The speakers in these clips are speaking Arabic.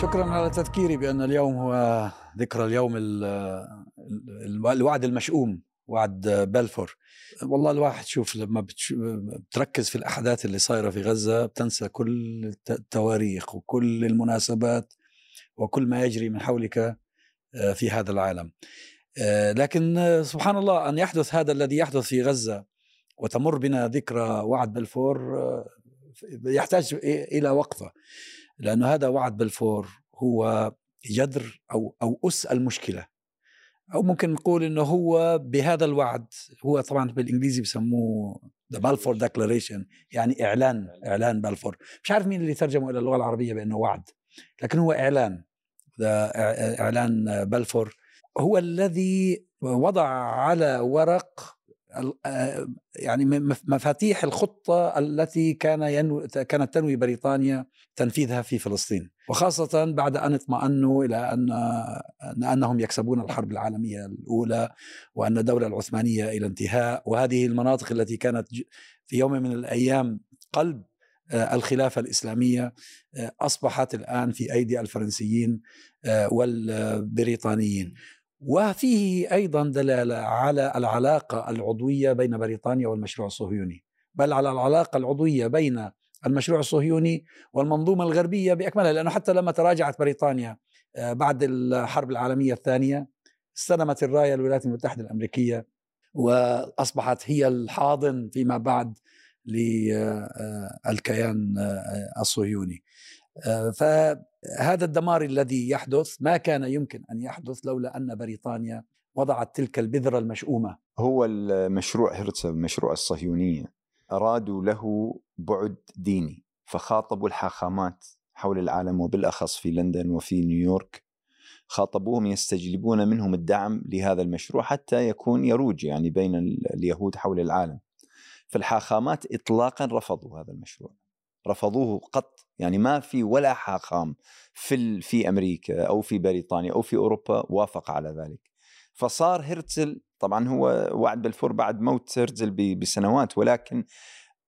شكرا على تذكيري بأن اليوم هو ذكرى اليوم ال- ال- الوعد المشؤوم وعد بلفور. والله الواحد شوف لما بتركز في الأحداث اللي صايرة في غزة بتنسى كل الت- التواريخ وكل المناسبات وكل ما يجري من حولك آه، في هذا العالم. آه، لكن آه، سبحان الله أن يحدث هذا الذي يحدث في غزة وتمر بنا ذكرى وعد بلفور يحتاج إلى وقفة. لأنه هذا وعد بلفور هو جذر أو أو أس المشكلة. أو ممكن نقول إنه هو بهذا الوعد هو طبعا بالإنجليزي بسموه The Balfour Declaration يعني إعلان إعلان. بلفور مش عارف مين اللي ترجمه إلى اللغة العربية بأنه وعد لكن هو إعلان ده إعلان بلفور هو الذي وضع على ورق يعني مف- مفاتيح الخطة التي كان ينو كانت تنوي بريطانيا تنفيذها في فلسطين. وخاصة بعد أن اطمأنوا إلى أن أن- أنهم يكسبون الحرب العالمية الأولى وأن الدولة العثمانية إلى انتهاء. وهذه المناطق التي كانت في يوم من الأيام قلب آه، الخلافة الإسلامية آه، أصبحت الآن في أيدي الفرنسيين آه، والبريطانيين. وفيه أيضا دلالة على العلاقة العضوية بين بريطانيا والمشروع الصهيوني. بل على العلاقة العضوية بين المشروع الصهيوني والمنظومة الغربية بأكملها لأنه حتى لما تراجعت بريطانيا آه، بعد الحرب العالمية الثانية استلمت الراية الولايات المتحدة الأمريكية وأصبحت هي الحاضن فيما بعد للكيان الصهيوني آه، فهذا الدمار الذي يحدث ما كان يمكن أن يحدث لولا أن بريطانيا وضعت تلك البذرة المشؤومة. هو المشروع هرتزل المشروع الصهيونية. أرادوا له بعد ديني فخاطبوا الحاخامات حول العالم وبالأخص في لندن وفي نيويورك. خاطبوهم يستجلبون منهم الدعم لهذا المشروع حتى يكون يروج يعني بين ال- اليهود حول العالم. فالحاخامات إطلاقا رفضوا هذا المشروع. رفضوه قط. يعني ما في ولا حاخام في في أمريكا أو في بريطانيا أو في أوروبا وافق على ذلك. فصار هرتزل طبعا هو وعد بلفور بعد موت هرتزل بسنوات ولكن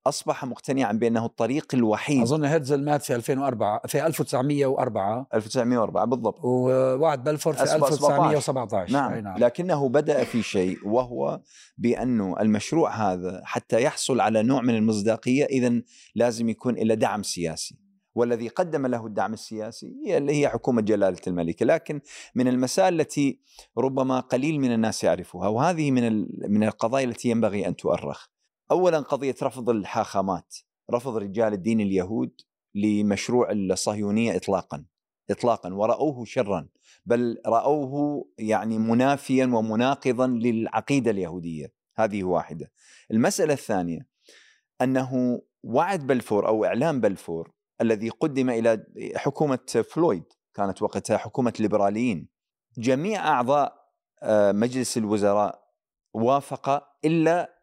أصبح مقتنعا بأنه الطريق الوحيد. أظن هيرتزل مات في 2004 في 1904 1904 بالضبط. ووعد بلفور في أسبق 1917 نعم. نعم. لكنه بدأ في شيء وهو بأنه المشروع هذا حتى يحصل على نوع من المصداقية إذا لازم يكون إلى دعم سياسي. والذي قدم له الدعم السياسي هي اللي هي حكومة جلالة الملك. لكن من المسائل التي ربما قليل من الناس يعرفها وهذه من من القضايا التي ينبغي أن تؤرخ. أولا قضية رفض الحاخامات رفض رجال الدين اليهود لمشروع الصهيونية إطلاقا إطلاقا ورأوه شرا بل رأوه يعني منافيا ومناقضا للعقيدة اليهودية هذه واحدة. المسألة الثانية أنه وعد بلفور أو إعلان بلفور الذي قدم إلى حكومة لويد كانت وقتها حكومة ليبراليين جميع أعضاء آه، مجلس الوزراء وافق إلا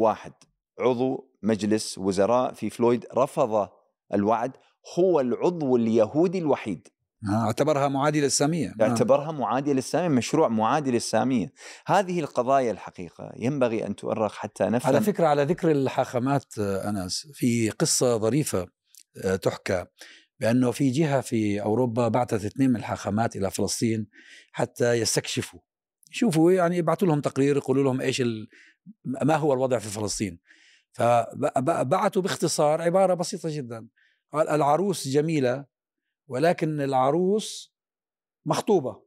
واحد عضو مجلس وزراء في لويد رفض الوعد هو العضو اليهودي الوحيد. آه، اعتبرها معادية للسامية آه. اعتبرها معادية للسامية مشروع معادي للسامية. هذه القضايا الحقيقة ينبغي أن تؤرخ حتى نفهم. على فكرة على ذكر الحاخامات آه، أنس في قصة ظريفة تحكى بأنه في جهة في أوروبا بعثت اثنين من الحاخامات إلى فلسطين حتى يستكشفوا. شوفوا يعني يبعثوا لهم تقرير يقولوا لهم إيش ال... ما هو الوضع في فلسطين؟ فبعثوا باختصار عبارة بسيطة جدا. قال العروس جميلة ولكن العروس مخطوبة.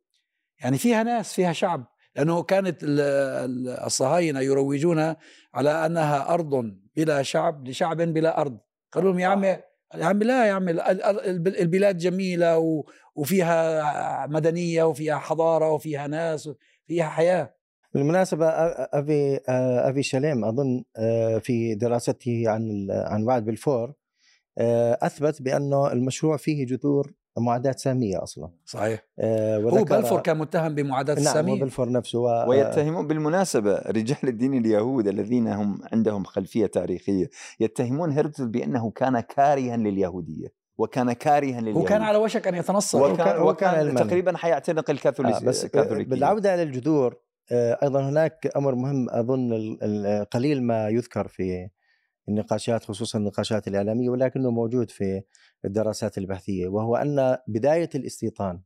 يعني فيها ناس فيها شعب. لأنه كانت ال- ال- الصهاينة يروجون على أنها أرض بلا شعب لشعب بلا أرض. قالوا لهم يا عمي يا عمي لا يا عمي ال- ال- الب- البلاد جميلة وفيها مدنية وفيها حضارة وفيها ناس وفيها حياة. بالمناسبة أ- أبي أبي شليم أظن آه، في دراسته عن ال- عن وعد بلفور آه، أثبت بأنه المشروع فيه جذور معاداة سامية أصلا. صحيح. آه، هو بلفور كان متهم بمعاداة نعم هو السامية؟ بلفور نفسه و... ويتهمون بالمناسبة رجال الدين اليهود الذين هم عندهم خلفية تاريخية يتهمون هرتزل بأنه كان كارها لليهودية وكان كارها لليهود هو كان على وشك أن يتنصر؟ وكان- وكان, وكان وكان. تقريبا حيعتنق الكاثوليك آه بس الكاثوليكية. بالعودة إلى الجذور آه، أيضا هناك أمر مهم ال- قليل ما يذكر في النقاشات خصوصا النقاشات الإعلامية ولكنه موجود في الدراسات البحثية وهو أن بداية الاستيطان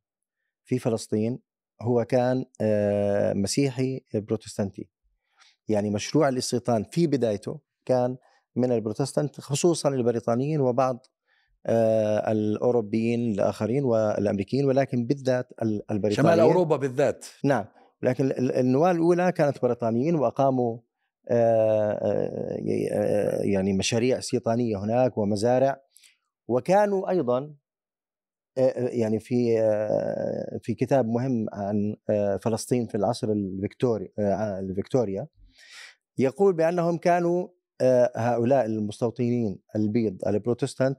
في فلسطين هو كان آه، مسيحي بروتستانتي. يعني مشروع الاستيطان في بدايته كان من البروتستانت خصوصا البريطانيين وبعض آه، الأوروبيين الآخرين والأمريكيين ولكن بالذات البريطانيين. شمال أوروبا بالذات. نعم. لكن النواة الأولى كانت بريطانيين وأقاموا آه، يعني مشاريع استيطانيه هناك ومزارع. وكانوا أيضا يعني في في كتاب مهم عن فلسطين في العصر الفيكتوري الفيكتوريا يقول بأنهم كانوا هؤلاء المستوطنين البيض البروتستانت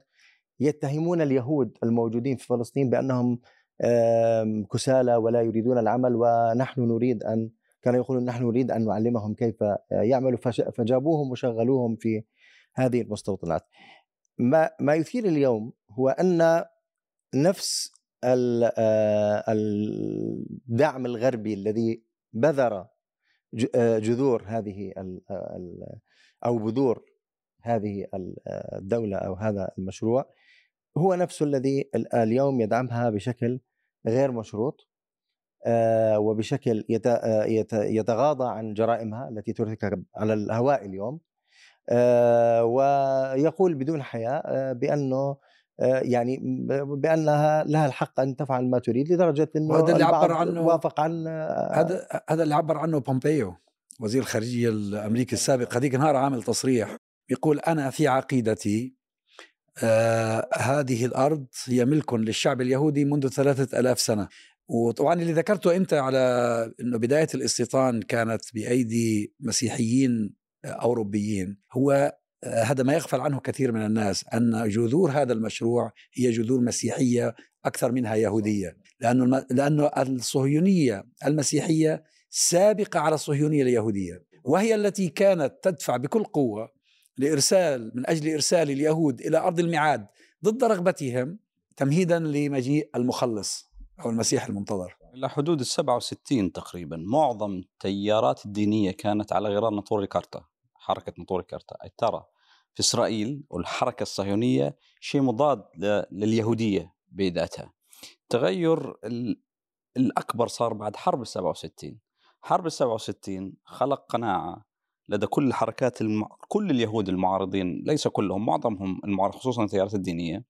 يتهمون اليهود الموجودين في فلسطين بأنهم كسالى ولا يريدون العمل ونحن نريد أن كانوا يقولون نحن نريد أن نعلمهم كيف يعملوا فجابوهم وشغلوهم في هذه المستوطنات. ما ما يثير اليوم هو أن نفس الدعم الغربي الذي بذر جذور هذه أو بذور هذه الدولة أو هذا المشروع هو نفسه الذي اليوم يدعمها بشكل غير مشروط وبشكل يتغاضى عن جرائمها التي ترتكب على الهواء اليوم ويقول بدون حياء بأنه يعني بأنها لها الحق أن تفعل ما تريد لدرجة إنه هذا اللي عبر عنه وافق عن هذا هذا اللي عبر عنه بومبيو وزير الخارجية الأمريكي السابق هذيك النهار عامل تصريح يقول أنا في عقيدتي آه هذه الأرض هي ملك للشعب اليهودي منذ ثلاثة ألاف سنة. وطبعا اللي ذكرته أنت على إنه بداية الاستيطان كانت بأيدي مسيحيين أوروبيين. هو هذا ما يغفل عنه كثير من الناس أن جذور هذا المشروع هي جذور مسيحية أكثر منها يهودية. لأنه لأنه الصهيونية المسيحية سابقة على الصهيونية اليهودية وهي التي كانت تدفع بكل قوة لإرسال من أجل إرسال اليهود إلى أرض الميعاد ضد رغبتهم تمهيدا لمجيء المخلص أو المسيح المنتظر. إلى حدود ال 67 تقريبا معظم التيارات الدينية كانت على غرار نطور كارتا حركة نطور كارتا أي ترى في إسرائيل والحركة الصهيونية شيء مضاد لليهودية بذاتها. التغير الأكبر صار بعد حرب ال 67 حرب ال 67 خلق قناعة لدى كل الحركات الم... كل اليهود المعارضين ليس كلهم معظمهم المعارض خصوصا التيارات الدينية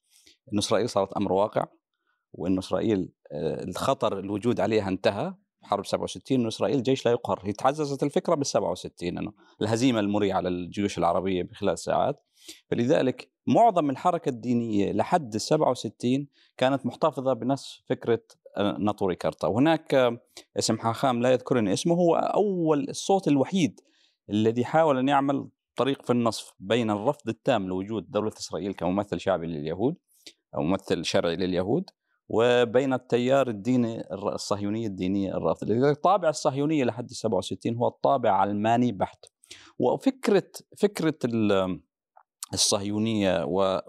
أن إسرائيل صارت أمر واقع وأن إسرائيل آه، الخطر الوجود عليها انتهى حرب 67 انه إسرائيل جيش لا يقهر. هي تعززت الفكرة بال 67 إنه الهزيمة المريعة على الجيوش العربية بخلال ساعات. فلذلك معظم الحركة الدينية لحد ال 67 كانت محتفظة بنفس فكرة آه، ناطوري كارتا. وهناك آه، اسم حاخام لا يذكرني اسمه هو أول الصوت الوحيد الذي حاول أن يعمل طريق في النصف بين الرفض التام لوجود دولة إسرائيل كممثل شعبي لليهود أو ممثل شرعي لليهود وبين التيار الديني الصهيونية الدينية الرافضة، لذلك الطابع الصهيونية لحد 67 هو الطابع علماني بحت. وفكرة فكرة الصهيونية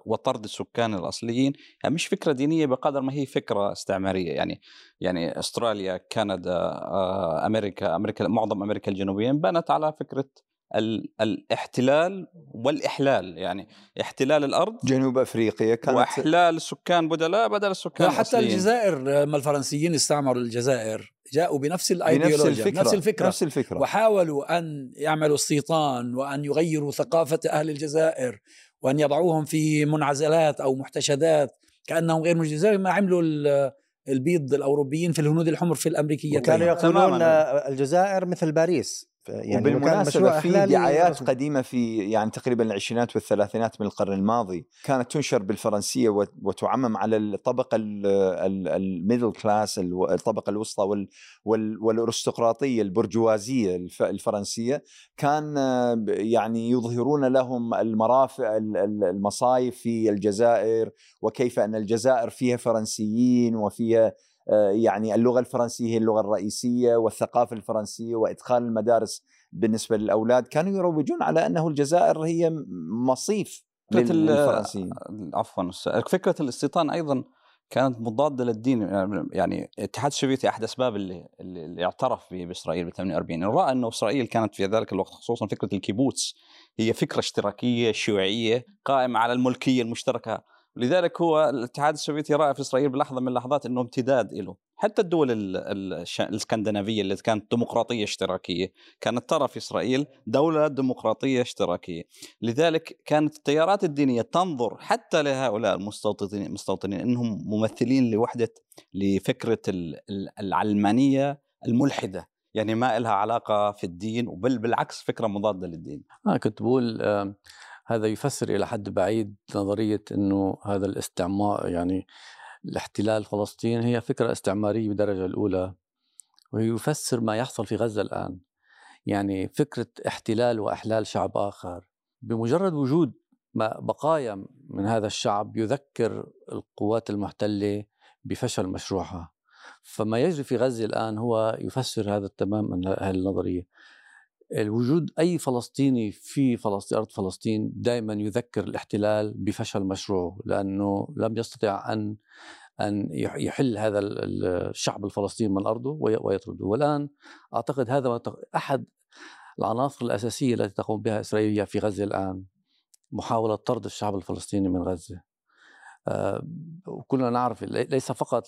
وطرد السكان الأصليين. يعني مش فكرة دينية بقدر ما هي فكرة استعمارية. يعني يعني أستراليا كندا آه، أمريكا أمريكا معظم أمريكا الجنوبيه بنت على فكرة الاحتلال والإحلال. يعني احتلال الأرض جنوب أفريقيا كانت وإحلال السكان بدلاء بدل السكان لا حتى الجزائر لما الفرنسيين استعمروا الجزائر جاءوا بنفس الأيديولوجيا نفس الفكرة. نفس الفكرة. نفس الفكرة. وحاولوا أن يعملوا استيطان وأن يغيروا ثقافة أهل الجزائر وأن يضعوهم في منعزلات أو محتشدات كأنهم غير زي ما عملوا البيض الأوروبيين في الهنود الحمر في الأمريكية وكانوا يقولون الجزائر مثل باريس. يعني وبالمناسبة في دعايات قديمة في يعني تقريبا العشرينات والثلاثينات من القرن الماضي كانت تنشر بالفرنسية وتعمم على الطبقة ال middle class الطبقة الوسطى والأرستقراطية البرجوازية الفرنسية كان يعني يظهرون لهم المرافق المصايف في الجزائر وكيف أن الجزائر فيها فرنسيين وفيها آه، يعني اللغة الفرنسية هي اللغة الرئيسية والثقافة الفرنسية وإدخال المدارس بالنسبة للأولاد. كانوا يروجون على أنه الجزائر هي مصيف للفرنسيين. عفوا فكرة الاستيطان أيضا كانت مضادة للدين. يعني الاتحاد السوفيتي أحد أسباب اللي, اللي اعترف بإسرائيل ب 48 رأى أنه إسرائيل كانت في ذلك الوقت خصوصا فكرة الكيبوتس هي فكرة اشتراكية شيوعية قائمة على الملكية المشتركة لذلك هو الاتحاد السوفيتي راى في إسرائيل بلحظة من اللحظات إنه امتداد له حتى الدول الإسكندنافية اللي كانت ديمقراطية اشتراكية كانت ترى في إسرائيل دولة ديمقراطية اشتراكية. لذلك كانت التيارات الدينية تنظر حتى لهؤلاء المستوطنين المستوطنين إنهم ممثلين لوحدة لفكرة العلمانية الملحدة. يعني ما لها علاقة في الدين بل بالعكس فكرة مضادة للدين. أنا كنت بقول هذا يفسر إلى حد بعيد نظرية إنه هذا الاستعمار يعني الاحتلال فلسطين هي فكرة استعمارية بالدرجه الأولى ويفسر ما يحصل في غزة الآن. يعني فكرة احتلال وأحلال شعب آخر بمجرد وجود بقايا من هذا الشعب يذكر القوات المحتلة بفشل مشروعها. فما يجري في غزة الآن هو يفسر هذا تماما هذه النظرية. الوجود أي فلسطيني في فلسطين أرض فلسطين دائما يذكر الاحتلال بفشل مشروعه لأنه لم يستطع أن أن يحل هذا الشعب الفلسطيني من أرضه ويطرده. والآن أعتقد هذا أحد العناصر الأساسية التي تقوم بها اسرائيل في غزة الآن محاولة طرد الشعب الفلسطيني من آه، وكلنا نعرف ليس فقط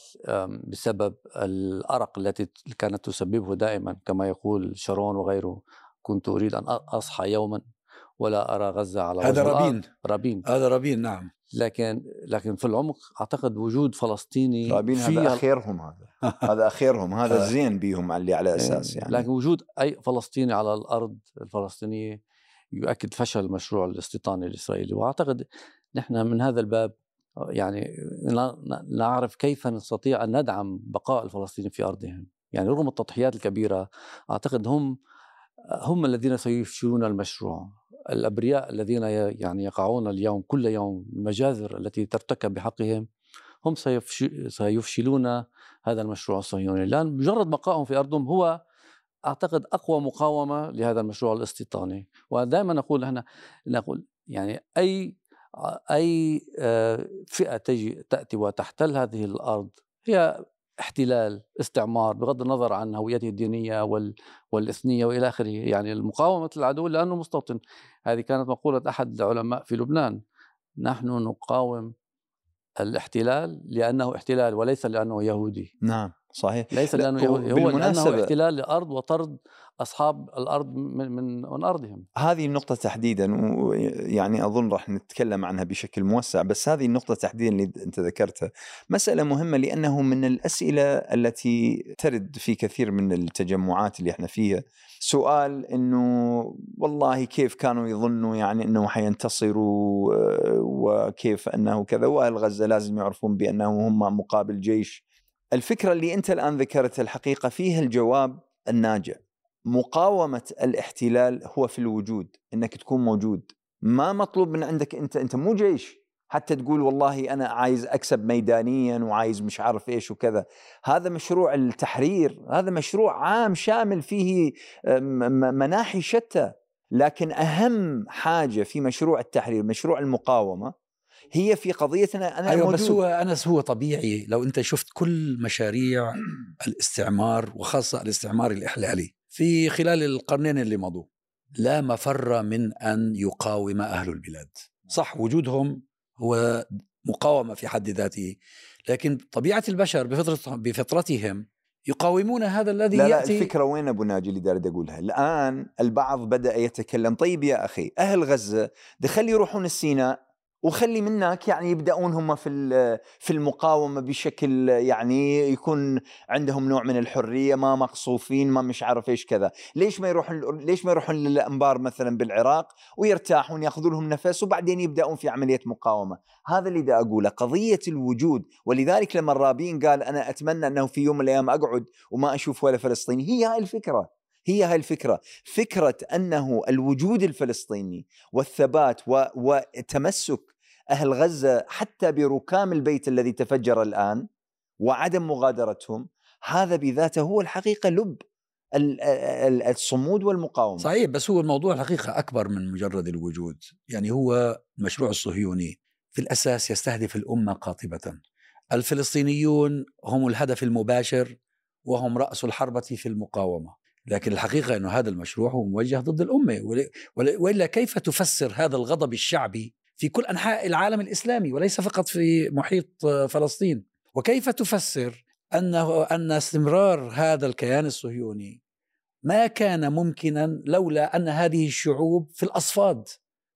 بسبب الأرق التي كانت تسببه دائما كما يقول شارون وغيره. كنت أريد أن أصحى يوما ولا أرى غزة على هذا رابين رابين هذا رابين نعم. لكن لكن في العمق أعتقد وجود فلسطيني رابين هذا أخيرهم هذا. هذا أخيرهم هذا آه. الزين بيهم اللي على أساس يعني. لكن وجود أي فلسطيني على الأرض الفلسطينية يؤكد فشل المشروع الاستيطاني الإسرائيلي. وأعتقد نحن من هذا الباب يعني نعرف كيف نستطيع أن ندعم بقاء الفلسطينيين في أرضهم. يعني رغم التضحيات الكبيرة أعتقد هم هم الذين سيفشلون المشروع. الأبرياء الذين يعني يقعون اليوم كل يوم المجازر التي ترتكب بحقهم هم سيفشلون هذا المشروع. الصهيوني لأن مجرد بقائهم في أرضهم هو أعتقد أقوى مقاومة لهذا المشروع الاستيطاني. ودائما نقول إحنا نقول يعني أي أي فئة تجي تأتي وتحتل هذه الأرض هي احتلال استعمار بغض النظر عن هويته الدينية وال والإثنية وإلى آخره يعني المقاومة العدو لأنه مستوطن. هذه كانت مقولة أحد العلماء في لبنان. نحن نقاوم الاحتلال لأنه احتلال وليس لأنه يهودي. نعم. صحيح. ليس لأنه يهودي هو لأنه احتلال لارض وطرد أصحاب الأرض من من, من أرضهم. هذه النقطة تحديدا ويعني أظن راح نتكلم عنها بشكل موسع بس هذه النقطة تحديدا اللي أنت ذكرتها. مسألة مهمة لأنه من الأسئلة التي ترد في كثير من التجمعات اللي إحنا فيها سؤال إنه والله كيف كانوا يظنوا يعني إنه حينتصروا وكيف أنه كذا وأهل غزة لازم يعرفون بأنه هم مقابل جيش الفكرة اللي أنت الآن ذكرتها الحقيقة فيها الجواب الناجع. مقاومة الاحتلال هو في الوجود إنك تكون موجود. ما مطلوب من عندك أنت أنت مو جيش. حتى تقول والله أنا عايز أكسب ميدانيا وعايز مش عارف إيش وكذا. هذا مشروع التحرير هذا مشروع عام شامل فيه مناحي شتى. لكن أهم حاجة في مشروع التحرير مشروع المقاومة هي في قضيتنا أنا أيوة موجود. بس هو انس هو طبيعي لو أنت شفت كل مشاريع الاستعمار وخاصة الاستعمار الإحلالي في خلال القرنين اللي مضوا لا مفر من أن يقاوم أهل البلاد. صح وجودهم هو مقاومة في حد ذاته لكن طبيعة البشر بفطرتهم يقاومون هذا الذي لا يأتي. لا الفكرة وين أبو ناجي اللي دارد أقولها؟ الآن البعض بدأ يتكلم طيب يا أخي أهل غزة دخل يروحون السيناء وخلي منك يعني يبدأون هم في في المقاومة بشكل يعني يكون عندهم نوع من الحرية ما مقصوفين ما مش عارف إيش كذا. ليش ما يروحون ليش ما يروحون للأنبار مثلا بالعراق ويرتاحون ياخذوا لهم نفس وبعدين يبدأون في عملية مقاومة؟ هذا اللي دا أقوله قضية الوجود. ولذلك لما الرابين قال أنا أتمنى أنه في يوم من الأيام أقعد وما أشوف ولا فلسطيني هي هاي الفكرة هي هاي الفكرة. فكرة أنه الوجود الفلسطيني والثبات وتمسك أهل غزة حتى بركام البيت الذي تفجر الآن وعدم مغادرتهم هذا بذاته هو الحقيقة لب الصمود والمقاومة. صحيح بس هو الموضوع الحقيقة أكبر من مجرد الوجود. يعني هو المشروع الصهيوني في الأساس يستهدف الأمة قاطبة. الفلسطينيون هم الهدف المباشر وهم رأس الحربة في المقاومة. لكن الحقيقة أن هذا المشروع هو موجه ضد الأمة. وإلا كيف تفسر هذا الغضب الشعبي في كل أنحاء العالم الإسلامي وليس فقط في محيط آه، فلسطين. وكيف تفسر أنه أن استمرار هذا الكيان الصهيوني ما كان ممكنا لولا أن هذه الشعوب في الأصفاد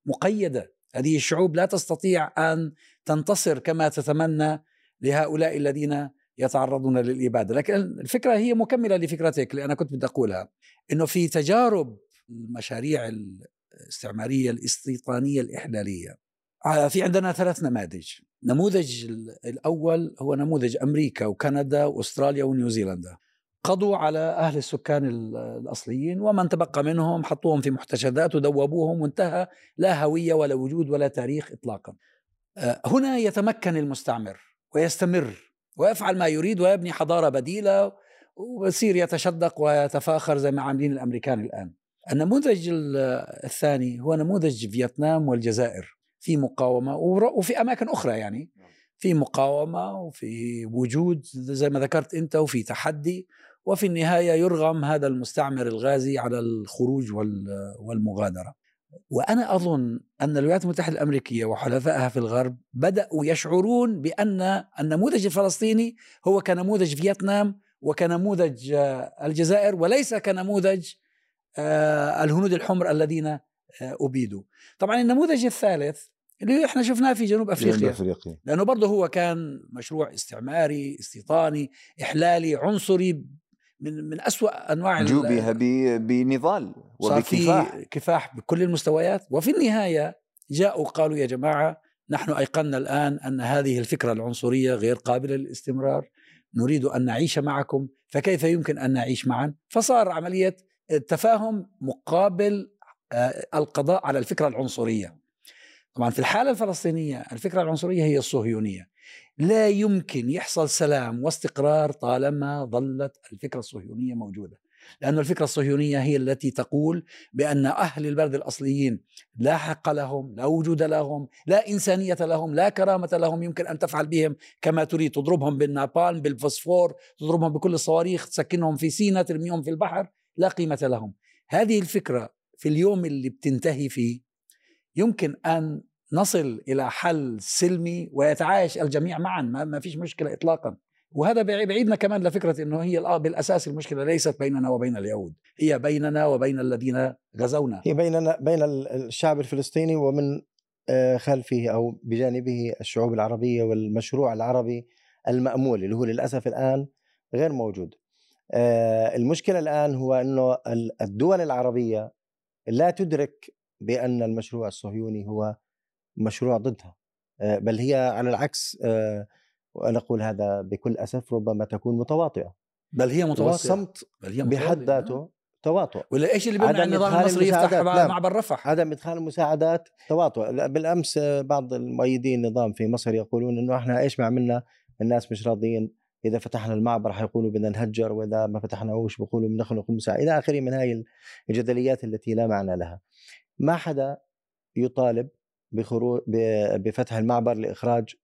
مقيدة؟ هذه الشعوب لا تستطيع أن تنتصر كما تتمنى لهؤلاء الذين يتعرضون للإبادة. لكن الفكرة هي مكملة لفكرتك اللي أنا كنت بدي أقولها أنه في تجارب المشاريع الاستعمارية الاستيطانية الإحلالية آه، في عندنا ثلاث نماذج. نموذج ال- الأول هو نموذج أمريكا وكندا وأستراليا ونيوزيلندا. قضوا على أهل السكان ال- الأصليين ومن تبقى منهم حطوهم في محتشدات ودوبوهم وانتهى. لا هوية ولا وجود ولا تاريخ إطلاقا. آه، هنا يتمكن المستعمر ويستمر ويفعل ما يريد ويبني حضارة بديلة ويصير يتشدق ويتفاخر زي ما عاملين الأمريكان الآن. النموذج ال- الثاني هو نموذج فيتنام والجزائر. في مقاومة ور- وفي أماكن أخرى يعني. في مقاومة وفي وجود زي ما ذكرت أنت وفي تحدي وفي النهاية يرغم هذا المستعمر الغازي على الخروج وال- والمغادرة. وأنا أظن أن الولايات المتحدة الأمريكية وحلفائها في الغرب بدأوا يشعرون بأن النموذج الفلسطيني هو كنموذج فيتنام وكنموذج آه، الجزائر وليس كنموذج آه، الهنود الحمر الذين أبيدوا طبعا النموذج الثالث اللي إحنا شفناه في جنوب أفريقيا. أفريقيا. لأنه برضه هو كان مشروع استعماري استيطاني إحلالي عنصري من من أسوأ أنواع جوبها بنضال وبكفاح. كفاح بكل المستويات. وفي النهاية جاءوا قالوا يا جماعة نحن أيقنا الآن أن هذه الفكرة العنصرية غير قابلة للاستمرار. نريد أن نعيش معكم فكيف يمكن أن نعيش معا؟ فصار عملية التفاهم مقابل القضاء على الفكرة العنصرية. طبعا في الحالة الفلسطينية الفكرة العنصرية هي الصهيونية. لا يمكن يحصل سلام واستقرار طالما ظلت الفكرة الصهيونية موجودة. لأن الفكرة الصهيونية هي التي تقول بأن أهل البلد الأصليين لا حق لهم لا وجود لهم لا إنسانية لهم لا كرامة لهم يمكن أن تفعل بهم كما تريد. تضربهم بالنابالم بالفوسفور تضربهم بكل الصواريخ تسكنهم في سينا ترميهم في البحر لا قيمة لهم. هذه الفكرة في اليوم اللي بتنتهي فيه يمكن أن نصل إلى حل سلمي ويتعايش الجميع معا ما فيش مشكلة إطلاقا وهذا بعي- بعيدنا كمان لفكرة أنه هي بالأساس المشكلة ليست بيننا وبين اليهود هي بيننا وبين الذين غزونا هي بيننا بين ال- الشعب الفلسطيني ومن آه، خلفه أو بجانبه الشعوب العربية والمشروع العربي المأمول اللي هو للأسف الآن غير موجود. آه، المشكلة الآن هو إنه ال- الدول العربية لا تدرك بأن المشروع الصهيوني هو مشروع ضدها. آه، بل هي على العكس آه، وأنا أقول هذا بكل أسف ربما تكون متواطئة. بل هي متواطئة. والصمت بل هي بحد متواطئة. ذاته تواطؤ. ولا إيش اللي بيمنع النظام المصري يفتح. معبر رفح عدم إدخال المساعدات تواطؤ. لا، بالأمس آه، بعض المؤيدين النظام في مصر يقولون إنه إحنا إيش ما عملنا الناس مش راضيين. إذا فتحنا المعبر حيقولوا بدنا نهجر وإذا ما فتحناهوش بيقولوا بنخلق المساعدة. إلى آخره من هاي الجدليات التي لا معنى لها. ما حدا يطالب بخروج بفتح المعبر لإخراج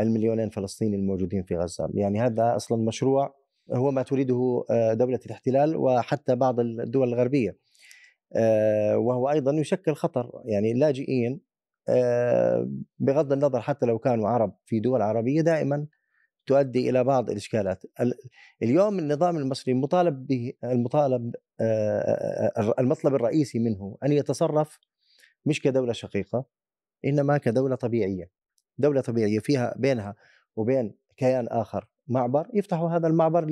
المليونين فلسطيني الموجودين في غزة. يعني هذا أصلا مشروع هو ما تريده آه، دولة الاحتلال وحتى بعض الدول الغربية. آه، وهو أيضا يشكل خطر. يعني اللاجئين آه، بغض النظر حتى لو كانوا عرب في دول عربية دائما تؤدي إلى بعض الإشكالات. ال- اليوم النظام المصري مطالب به المطالب المطلب الرئيسي منه أن يتصرف مش كدولة شقيقة إنما كدولة طبيعية. دولة طبيعية فيها بينها وبين كيان آخر معبر يفتحوا هذا المعبر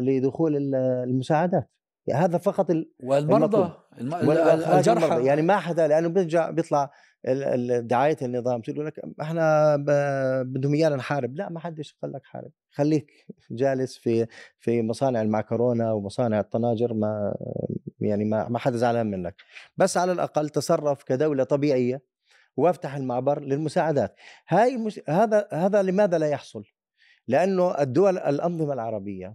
لدخول ال- المساعدات. يعني هذا فقط ال- والمرضى الم... الجرحى المرضى. يعني ما حدا لأنه بيرجع بيطلع دعاية النظام. تقول لك إحنا ب- بدهم إيانا نحارب. لا ما حدش قال لك حارب. خليك جالس في في مصانع المعكرونة ومصانع الطناجر ما يعني ما ما حدا زعلان منك. بس على الأقل تصرف كدولة طبيعية وافتح المعبر للمساعدات. هاي المش... هذا هذا لماذا لا يحصل؟ لأنه الدول الأنظمة العربية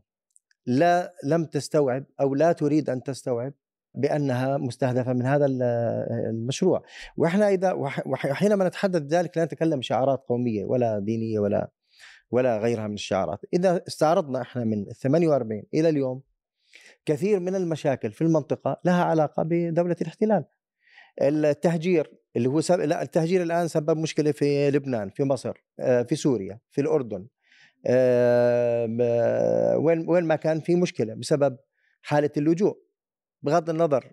لا لم تستوعب أو لا تريد أن تستوعب بأنها مستهدفة من هذا ال- المشروع. وإحنا إذا وح- وح- حينما نتحدث ذلك لا نتكلم شعارات قومية ولا دينية ولا ولا غيرها من الشعارات. إذا استعرضنا إحنا من 48 إلى اليوم كثير من المشاكل في المنطقة لها علاقة بدولة الاحتلال. التهجير اللي هو سب... لا التهجير الآن سبب مشكلة في لبنان في مصر آه، في سوريا في الأردن وين وين ما كان في مشكلة بسبب حالة اللجوء. بغض النظر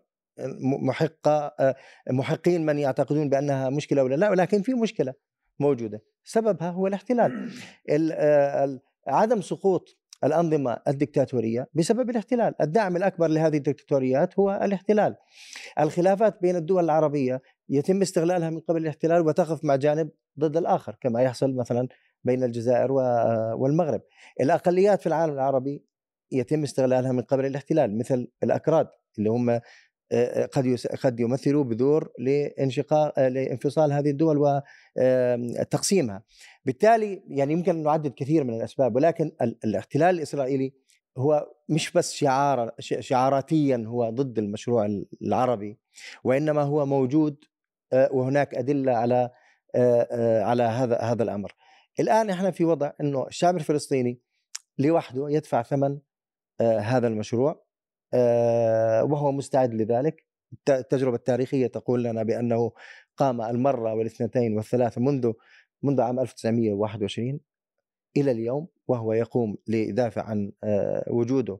محقة آه، محقين من يعتقدون بأنها مشكلة ولا لا ولكن في مشكلة موجودة. سببها هو الاحتلال. عدم سقوط الأنظمة الدكتاتورية بسبب الاحتلال. الدعم الأكبر لهذه الدكتاتوريات هو الاحتلال. الخلافات بين الدول العربية يتم استغلالها من قبل الاحتلال وتقف مع جانب ضد الآخر كما يحصل مثلا بين الجزائر والمغرب الأقليات في العالم العربي يتم استغلالها من قبل الاحتلال مثل الأكراد اللي هم قد قد يمثلوا بذور لانشقاق لانفصال هذه الدول وتقسيمها بالتالي يعني يمكن ان نعدد كثير من الأسباب ولكن الاحتلال الإسرائيلي هو مش بس شعار شعاراتيا هو ضد المشروع العربي وإنما هو موجود وهناك أدلة على على هذا هذا الأمر. الآن إحنا في وضع إنه الشعب الفلسطيني لوحده يدفع ثمن هذا المشروع وهو مستعد لذلك. التجربة التاريخية تقول لنا بأنه قام المرة والاثنتين والثلاثة منذ منذ عام 1921 إلى اليوم وهو يقوم ليدافع عن وجوده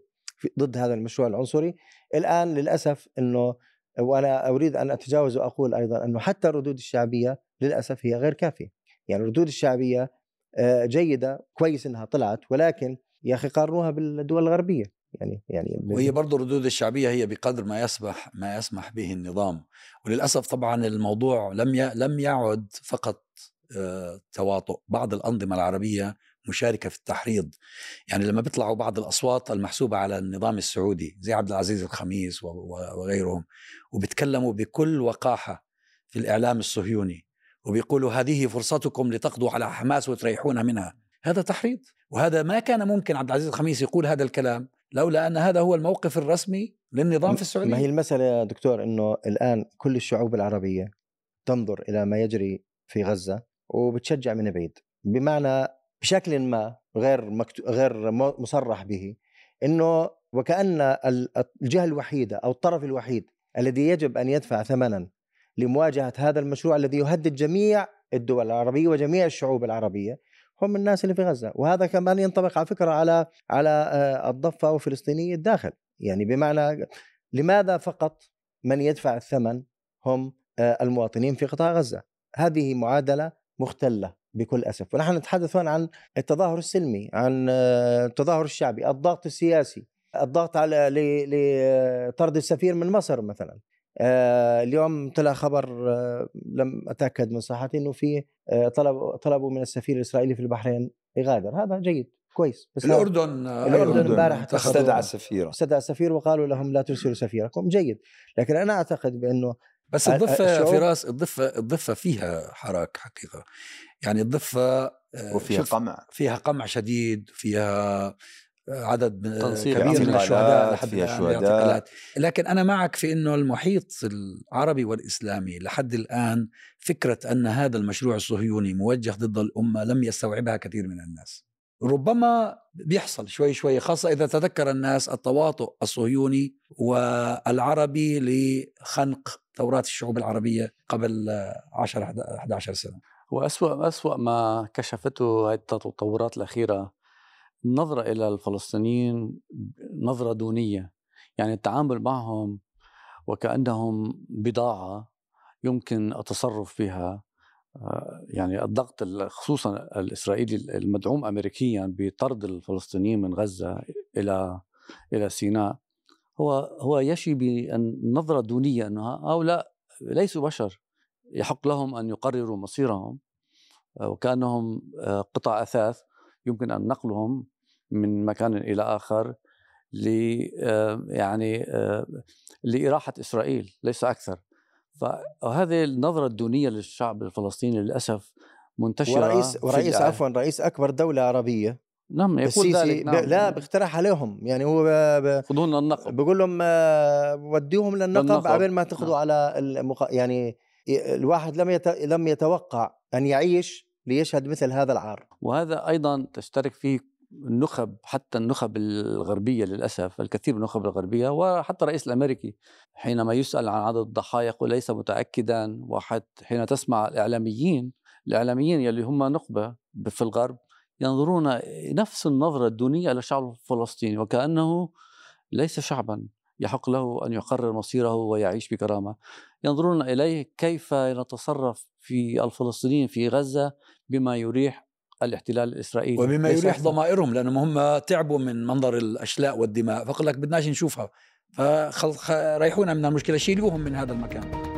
ضد هذا المشروع العنصري. الآن للأسف أنه وأنا أريد أن أتجاوز وأقول أيضا أنه حتى الردود الشعبية للأسف هي غير كافية. يعني الردود الشعبية جيدة كويس أنها طلعت ولكن يا أخي قارنوها بالدول الغربية. يعني يعني وهي برضه الردود الشعبية هي بقدر ما يسمح ما يسمح به النظام. وللأسف طبعا الموضوع لم لم يعد فقط آه، تواطؤ. بعض الأنظمة العربية مشاركة في التحريض. يعني لما بيطلعوا بعض الأصوات المحسوبة على النظام السعودي زي عبد العزيز الخميس وغيرهم وبيتكلموا بكل وقاحة في الإعلام الصهيوني. وبيقولوا هذه فرصتكم لتقضوا على حماس وتريحونا منها. هذا تحريض. وهذا ما كان ممكن عبد العزيز الخميس يقول هذا الكلام لولا أن هذا هو الموقف الرسمي للنظام في السعودية. ما هي المسألة يا دكتور؟ إنه الآن كل الشعوب العربية تنظر إلى ما يجري في غزة وبتشجع من بعيد. بمعنى بشكل ما غير مكتو... غير مصرح به إنه وكأن الجهة الوحيدة أو الطرف الوحيد الذي يجب أن يدفع ثمنا لمواجهة هذا المشروع الذي يهدد جميع الدول العربية وجميع الشعوب العربية هم الناس اللي في غزة. وهذا كمان ينطبق على فكرة على على آه، الضفة وفلسطيني الداخل. يعني بمعنى لماذا فقط من يدفع الثمن هم آه، المواطنين في قطاع غزة؟ هذه معادلة مختلة بكل أسف. ونحن نتحدث هنا عن التظاهر السلمي عن آه، التظاهر الشعبي الضغط السياسي الضغط على لطرد السفير من مصر مثلا. آه، اليوم طلع خبر آه، لم أتأكد من صحته إنه في آه، طلب طلبوا من السفير الإسرائيلي في البحرين يغادر. هذا جيد كويس. بس الأردن الأردن امبارح استدعى السفير استدعى السفير وقالوا لهم لا ترسلوا سفيركم. جيد. لكن أنا أعتقد بأنه بس الضفة فراس الضفة الضفة فيها حراك حقيقة. يعني الضفة وفيها قمع. فيها قمع شديد فيها عدد كبير من الشهداء لحد الآن لكن أنا معك في إنه المحيط العربي والإسلامي لحد الآن فكرة أن هذا المشروع الصهيوني موجه ضد الأمة لم يستوعبها كثير من الناس. ربما بيحصل شوي شوي خاصة إذا تذكر الناس التواطؤ الصهيوني والعربي لخنق ثورات الشعوب العربية قبل 10 11 سنة. وأسوأ أسوأ ما كشفته هذه التطورات الأخيرة النظرة إلى الفلسطينيين نظرة دونية يعني التعامل معهم وكأنهم بضاعة يمكن التصرف بها آه، يعني الضغط خصوصا الإسرائيلي المدعوم أمريكيا بطرد الفلسطينيين من غزة إلى إلى سيناء. هو هو يشي بالنظرة الدونية أنه هؤلاء ليسوا بشر يحق لهم أن يقرروا مصيرهم آه، وكأنهم آه، قطع أثاث يمكن أن نقلهم من مكان إلى آخر ل يعني لإراحة إسرائيل ليس أكثر. فهذه النظرة الدونية للشعب الفلسطيني للأسف منتشرة ورئيس ورئيس عفوا رئيس أكبر دولة عربية. نعم يقول ذلك نعم. لا بيقترح عليهم. يعني هو ب... خذونا النقب بيقول لهم وديهم للنقب قبل ما تاخذوا نعم. على المق... يعني الواحد لم يت... لم يتوقع أن يعيش ليشهد مثل هذا العار. وهذا أيضا تشترك فيه النخب حتى النخب الغربية للأسف الكثير من النخب الغربية وحتى الرئيس الأمريكي حينما يسأل عن عدد الضحايا يقول ليس متاكدا وحتى حين تسمع الإعلاميين الإعلاميين يلي هم نخبة في الغرب ينظرون نفس النظرة الدونية إلى الشعب الفلسطيني وكأنه ليس شعبا يحق له أن يقرر مصيره ويعيش بكرامة. ينظرون إليه كيف نتصرف في الفلسطينيين في غزة بما يريح الاحتلال الإسرائيلي وبما يريح. ضمائرهم لأنهم هم تعبوا من منظر الأشلاء والدماء. فقال لك بدناش نشوفها. فريحونا من المشكلة شيلوهم من هذا المكان.